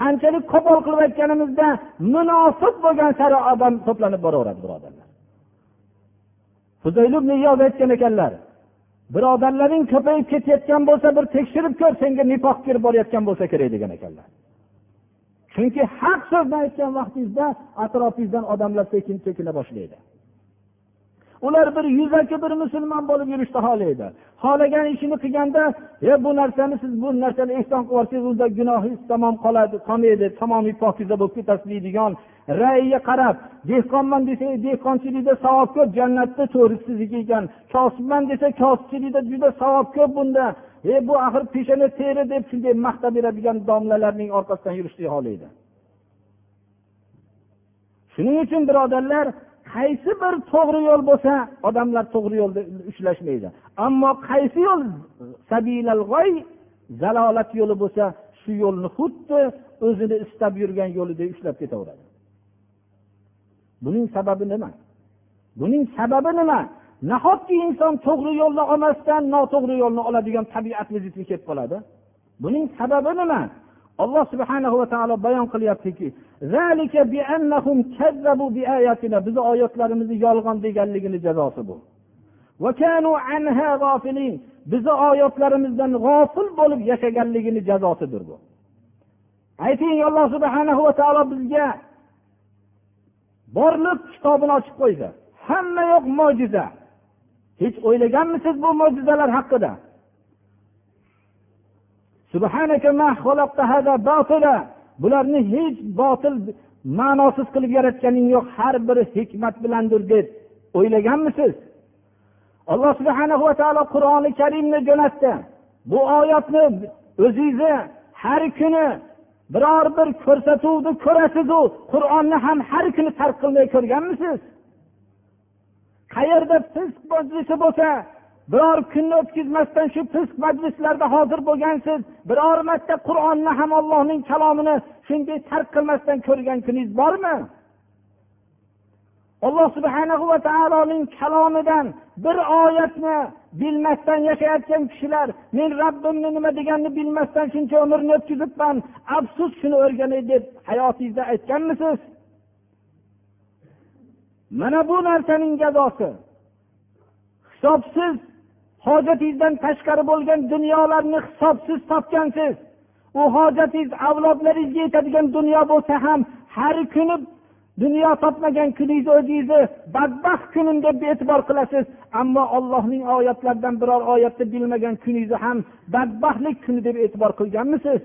Qanchalik qo'pol qilib aytganimizda munosib bo'lgan sari odam to'planib boraveradi birodarlar. Aytgan ekanlar birodarlaring ko'payib ketayotgan bo'lsa bir tekshirib ko'r senga nifoq kirib borayotgan bo'lsa kerak degan ekanlar. Chunki haq so'zni aytgan vaqtingizda atrofingizdan odamlar sekin chekina boshlaydi. Ular bir yuzaki bir musulmon bo'lib yurishni xohlaydi xohlagan ishini qilganda e bu narsani siz bu narsani ehson qilib yuborsangiz unda gunohingiz tamom qoladi qolmaydi tamomiy pokiza bo'lib ketasiz deydigan ra'yiga qarab dehqonman desangiz e, dehqonchilikda savob ko'p jannatda to'ri sizniki ekan. Kosibman desa kosibchilikda juda savob ko'p bunda. E bu axir peshona teri deb shunday maqtab beradigan domlalarning orqasidan yurishni xohlaydi shuning uchun birodarlar qaysi bir to'g'ri yo'l bo'lsa odamlar to'g'ri yo'lda ushlashmaydi. Ammo qaysi yo'l zalolat yo'li bo'lsa shu yo'lni xuddi o'zini istab yurgan yo'lidek ushlab ketaveradi. Buning sababi nima? Buning sababi nima? Nahotki inson to'g'ri yo'lni olmasdan noto'g'ri yo'lni oladigan tabiat vujudga kelib qoladi? Buning sababi nima? Alloh subhanahu va taolo bayon qilyaptiki bizni oyatlarimizni yolg'on deganligini jazosi bu. Bizni oyatlarimizdan g'ofil bo'lib yashaganligini jazosidir bu. Ayting alloh subhanahu va taolo bizga borliq kitobini ochib qo'ydi. Hamma yoq mo'jiza. Hech o'ylaganmisiz bu mo'jizalar haqida? Bularni hech botil ma'nosiz qilib yaratganing yo'q. Har biri hikmat bilandir deb o'ylaganmisiz? Alloh subhana va taolo qur'oni karimni jo'natdi. Bu oyatni o'zingizni har kuni biror bir ko'rsatuvni ko'rasizu. Qur'onni ham har kuni tark qilmay ko'rganmisiz? Qayerda fisq majlisi bo'lsa biror kunni o'tkazmasdan shu fisq majlislarda hozir bo'lgansiz biror marta qur'onni ham ollohning kalomini shunday tark qilmasdan ko'rgan kuningiz bormi? Alloh subhana va taoloning kalomidan bir oyatni bilmasdan yashayotgan kishilar men robbimni nima deganini bilmasdan shuncha umrni o'tkazibman afsus shuni o'rganay deb hayotingizda aytganmisiz? Mana bu narsaning jazosi. Hisobsiz hojatingizdan tashqari bo'lgan dunyolarni hisobsiz topgansiz. U hojatingiz avlodlaringizga yetadigan dunyo bo'lsa ham har kuni dunyo topmagan kuningizni o'zingizni badbaxt kunim deb e'tibor qilasiz. Ammo ollohning oyatlaridan biror oyatni bilmagan kuningizni ham badbaxtlik kuni deb e'tibor qilganmisiz?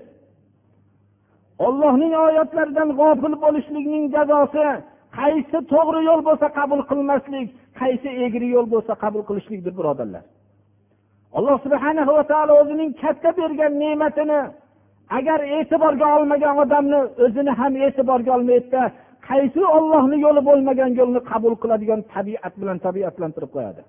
Ollohning oyatlaridan g'ofil bo'lishlikning jazosi qaysi to'g'ri yo'l bo'lsa qabul qilmaslik qaysi egri yo'l bo'lsa qabul qilishlikdir birodarlar. alloh subhana va taolo o'zining katta bergan ne'matini agar e'tiborga olmagan odamni o'zini ham e'tiborga olmaydida qaysi ollohni yo'li bo'lmagan yo'lni qabul qiladigan tabiat bilan tabiatlantirib qo'yadi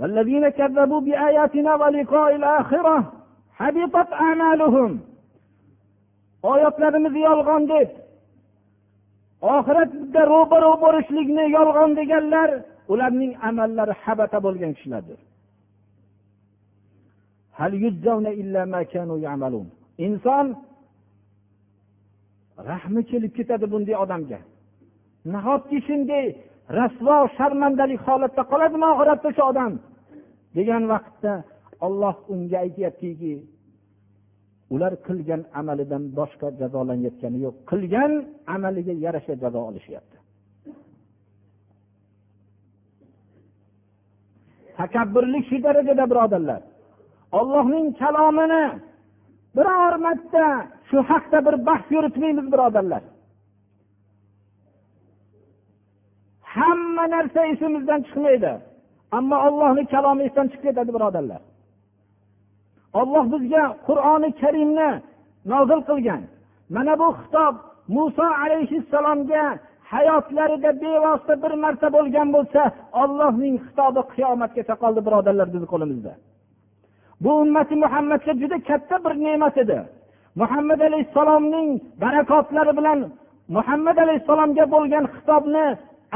والذين كذبوا بآياتنا ولقاء الآخرة حبطت أعمالهم oyatlarimizni yolg'on deb oxiratda ro'baro bo'lishlikni yolg'on deganlar ularning amallari habata bo'lgan kishilardir. Inson rahmi kelib ketadi bunday odamga. Nahotki shunday rasvo sharmandalik holatda qoladimi oxiratda shu odam? Degan vaqtda olloh unga aytyaptiki ular qilgan amalidan boshqa jazolanayotgani yo'q. Qilgan amaliga yarasha jazo olishyapti. Takabburlik shu darajada birodarlar. Ollohning kalomini biror marta shu haqda bir bahs yuritmaymiz birodarlar. Hamma narsa esimizdan chiqmaydi ammo ollohni kalomi esdan chiqib ketadi birodarlar. Olloh bizga qur'oni karimni nozil qilgan. Mana bu xitob muso alayhissalomga hayotlarida bevosita bir marta bo'lgan bo'lsa ollohning xitobi qiyomatgacha qoldi birodarlar bizni qo'limizda. Bu ummati muhammadga juda katta bir ne'mat edi. Muhammad alayhissalomning barakotlari bilan muhammad alayhissalomga bo'lgan xitobni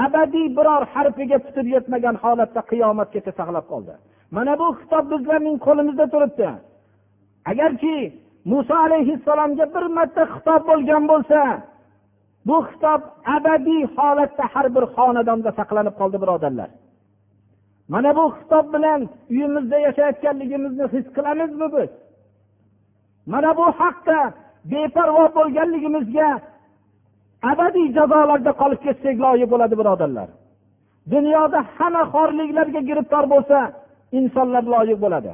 abadiy biror harfiga putur yetmagan holatda qiyomatgacha saqlab qoldi. Mana bu xitob bizlarning qo'limizda turibdi. Agarki muso alayhissalomga bir marta xitob bo'lgan bo'lsa bu kitob abadiy holatda har bir xonadonda saqlanib qoldi birodarlar. Mana bu kitob bilan uyimizda yashayotganligimizni his qilamizmi biz? Mana bu haqda beparvo bo'lganligimizga abadiy jazolarda qolib ketsak loyiq bo'ladi birodarlar. Dunyoda hamma xorliklarga giribtor bo'lsa insonlar loyiq bo'ladi.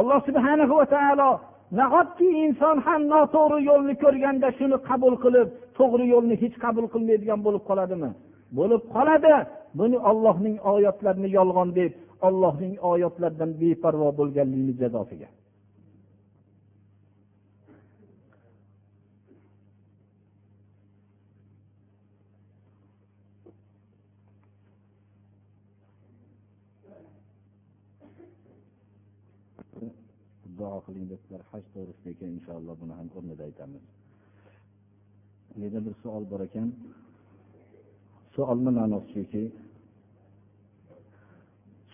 Alloh subhana va taolo nahotki inson ham noto'g'ri yo'lni ko'rganda shuni qabul qilib to'g'ri yo'lni hech qabul qilmaydigan bo'lib qoladimi? Bo'lib qoladi. Buni ollohning oyatlarini yolg'on deb ollohning oyatlaridan beparvo bo'lganlikni jazosiga. Duo qiling debdilar haj to'g'risida ekan inshaalloh buni ham o'rnida aytamiz. Bu yerda bir savol bor ekan savolni ma'nosi shuki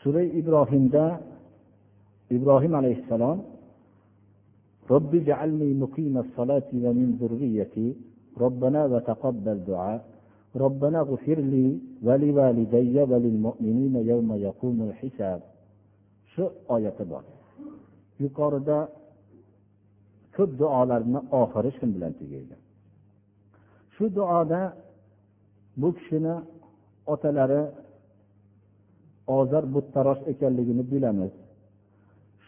sura ibrohimda ibrohim alayhissalom رب اجعلني مقيم الصلاة ومن ذريتي ربنا وتقبل دعاء ربنا اغفر لي ولوالدي وللمؤمنين يوم يقوم الحساب shu oyati bor yuqorida ko'p duolarni oxiri shu bilan tugaydi shu duoda bu kishini otalari ozar buttarosh ekanligini bilamiz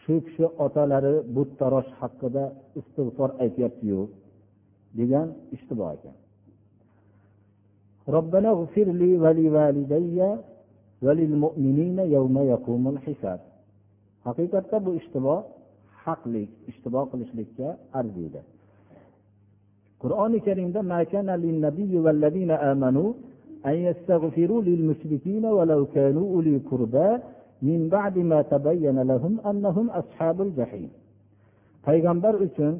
shu kishi otalari buttarosh haqida istig'for aytyaptiyu degan ishtibo ekan ربنا اغفر لي ولوالدي وللمؤمنين يوم يقوم الحساب haqiqatda bu ishtibo haqlik ishtibo qilishlikka arziydi qur'oni karimda أن يستغفروا للمشركين ولو كانوا أولي قربى من بعد ما تبين لهم أنهم أصحاب الجحيم payg'ambar uchun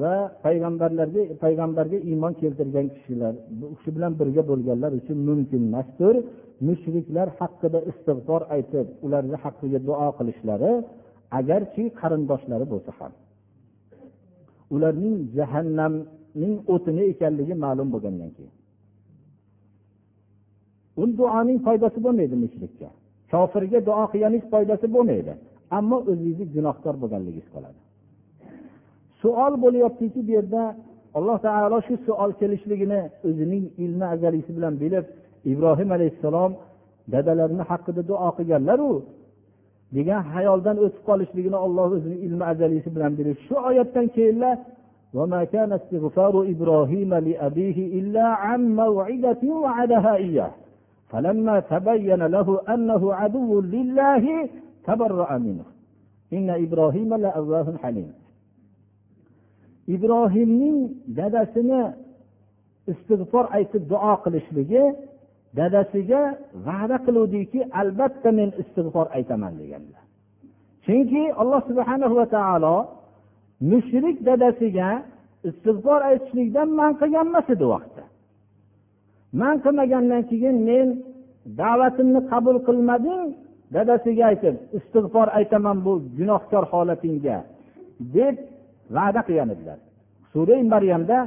va payg'ambarlarga payg'ambarga iymon keltirgan kishilar bu kishi bilan birga bo'lganlar uchun mumkin emasdir mushriklar haqida istig'for aytib ularni haqqiga duo qilishlari agarchi qarindoshlari bo'lsa ham ularning ning o'tini ekanligi ma'lum bo'lgandan keyin. U duoning foydasi bo'lmaydi mushrikka. Kofirga duo qilganingiz foydasi bo'lmaydi ammo o'zingizni gunohkor bo'lganligingiz qoladi. Suol bo'lyaptiki bu yerda alloh taolo shu suol kelishligini o'zining ilmi azalisi bilan bilib ibrohim alayhissalom dadalarini haqida duo qilganlaru degan xayoldan o'tib qolishligini olloh o'zini ilmi azalisi bilan bilib shu oyatdan keyinlar وما كان استغفار إبراهيم لأبيه إلا عن موعدة وعدها إياه فلما تبين له أنه عدو لله تبرأ منه إن إبراهيم لأواه حليم ibrohimning dadasini istig'for aytib duo qilishligi dadasiga va'da qiluvdiki albatta men istig'for aytaman deganlar chunki alloh subhana va taolo mushrik dadasiga istig'for aytishlikdan man qilgan emas edi vaqtda. Man qilmagandan keyin men da'vatimni qabul qilmading dadasiga aytib istig'for aytaman bu gunohkor holatingga deb va'da qilgan edilar. Sura maryamda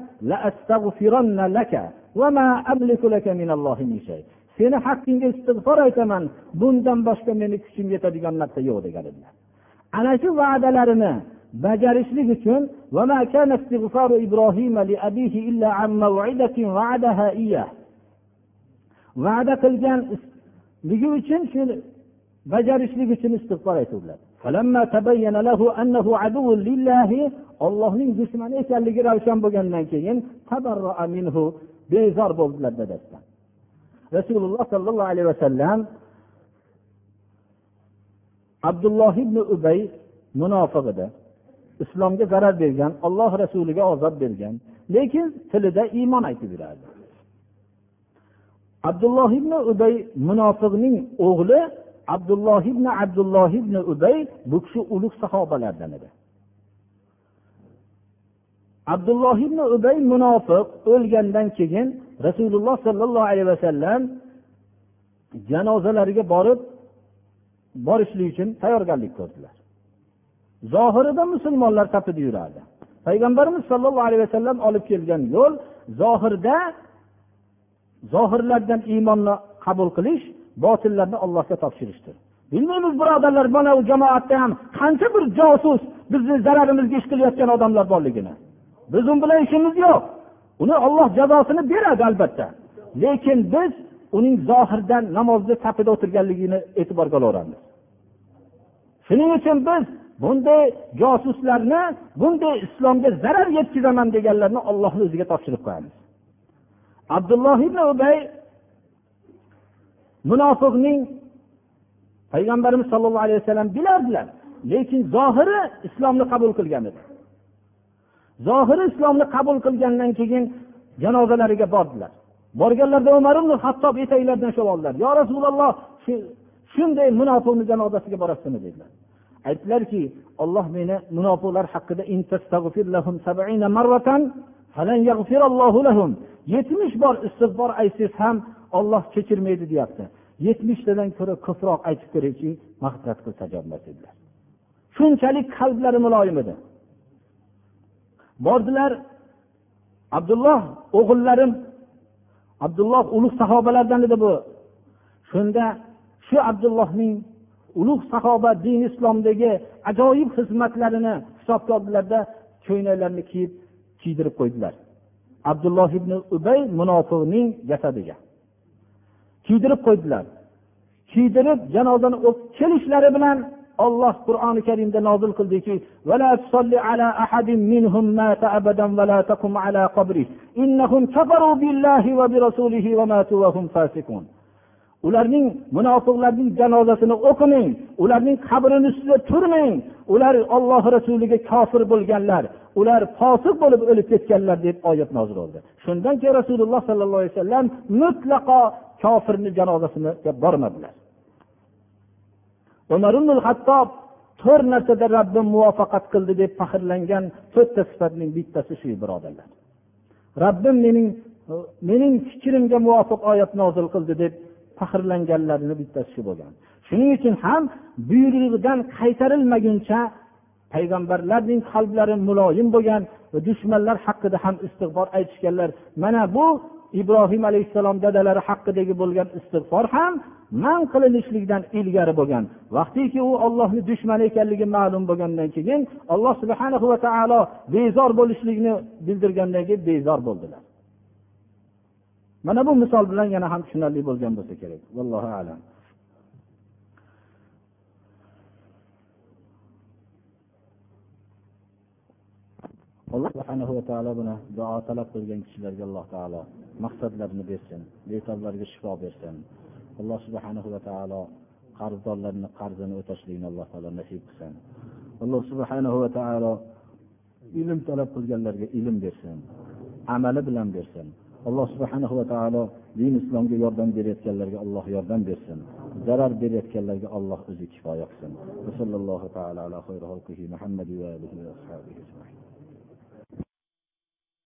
seni haqqingga istig'for aytaman bundan boshqa meni kuchim yetadigan narsa yo'q degan edilar. Ana shu va'dalarini bajarishlik uchun va'da qilganligi uchun shu bajarishlik uchun istig'for aytuvdilar ollohning dushmani ekanligi ravshan bo'lgandan keyin bezor bo'ldilar dadasidan rasululloh sollallohu alayhi vasallam abdulloh ibn ubay munofiq edi islomga zarar bergan olloh rasuliga ozob bergan lekin tilida iymon aytib yurardi. Abdulloh ibn ubay munofiqning o'g'li abdulloh ibn abdulloh ibn ubay bu kishi ulug' sahobalardan edi. Abdulloh ibn ubay munofiq o'lgandan keyin rasululloh sollallohu alayhi vasallam janozalariga borib borishlik uchun tayyorgarlik ko'rdilar. Zohirida musulmonlar safida yuradi. Payg'ambarimiz sollallohu alayhi vasallam olib kelgan yo'l zohirda zohirlardan iymonni qabul qilish botillarni allohga topshirishdir. Bilmaymiz birodarlar mana u jamoatda ham qancha bir josus bizni zararimizga ish qilayotgan odamlar borligini. Biz u bilan ishimiz yo'q. Uni olloh jazosini beradi albatta. Lekin biz uning zohirdan namozni tapida o'tirganligini e'tiborga olaveramiz shuning uchun biz bunday josuslarni bunday islomga zarar yetkazaman deganlarni ollohni o'ziga topshirib qo'yamiz. Abdulloh ibn ubay munofiqning payg'ambarimiz sollallohu alayhi vasallam bilardilar lekin zohiri islomni qabul qilgan edi. Zohiri islomni qabul qilgandan keyin janozalariga bordilar. Borganlarida umar ibn hattob etaklaridan ushlab oldilar. Yo rasululloh shunday munofiqni janozasiga borasizmi? dedilar. Aytdilarki olloh meni munofiqlar haqida yetmish bor istig'for aytsangiz ham olloh kechirmaydi deyapti. Yetmishtadan ko'ra ko'proq aytib ko'ringki mag'firat qilsa dedilar. Shunchalik qalblari muloyim edi. Bordilar abdulloh o'g'illarim abdulloh ulug' sahobalardan edi bu. Shunda shu abdullohning ulug' sahoba din islomdagi ajoyib xizmatlarini hisobga oldilarda ko'ylaklarni kiyib kiydirib qo'ydilar. Abdulloh ibn ubay munofiqning jasadiga kiydirib qo'ydilar. Kiydirib janozani o'qib kelishlari bilan olloh qur'oni karimda nozil qildiki ularning munofiqlarning janozasini o'qimang ularning qabrini ustida turmang. Ular olloh rasuliga kofir bo'lganlar. Ular fosiq bo'lib o'lib ketganlar deb oyat nozil bo'ldi. Shundan keyin rasululloh sollallohu alayhi vasallam mutlaqo kofirni janozasiga bormadilar. Umar ibn hattob to'rt narsada rabbim muvaffaqat qildi deb faxrlangan to'rtta sifatning bittasi shu birodarlar. Rabbim mening mening fikrimga muvofiq oyat nozil qildi deb faxrlanganlarini bittasi shu bo'lgan. Shuning uchun ham buyrug'idan qaytarilmaguncha payg'ambarlarning qalblari muloyim bo'lgan va dushmanlar haqida ham istig'for aytishganlar mana bu ibrohim alayhissalom dadalari haqidagi bo'lgan istig'for ham man qilinishlikdan ilgari bo'lgan. Vaqtiki u ollohni dushmani ekanligi ma'lum bo'lgandan keyin alloh subhana va taolo bezor bo'lishlikni bildirgandan keyin bezor bo'ldilar. Mana bu misol bilan yana ham tushunarli bo'lgan bo'lsa kerak. Vallohu alam. Alloh subhanahu va taolo buni duo talab qilgan kishilarga alloh taolo maqsadlarini bersin betoblarga shifo bersin. Alloh subhanahu va taolo qarzdorlarni qarzini o'tashlikni alloh taolo nasib qilsin. Alloh subhanahu va taolo ilm talab qilganlarga ilm bersin amali bilan bersin. Alloh subhana va taolo din islomga yordam berayotganlarga alloh yordam bersin. Zarar berayotganlarga alloh o'zi kifoya qilsin.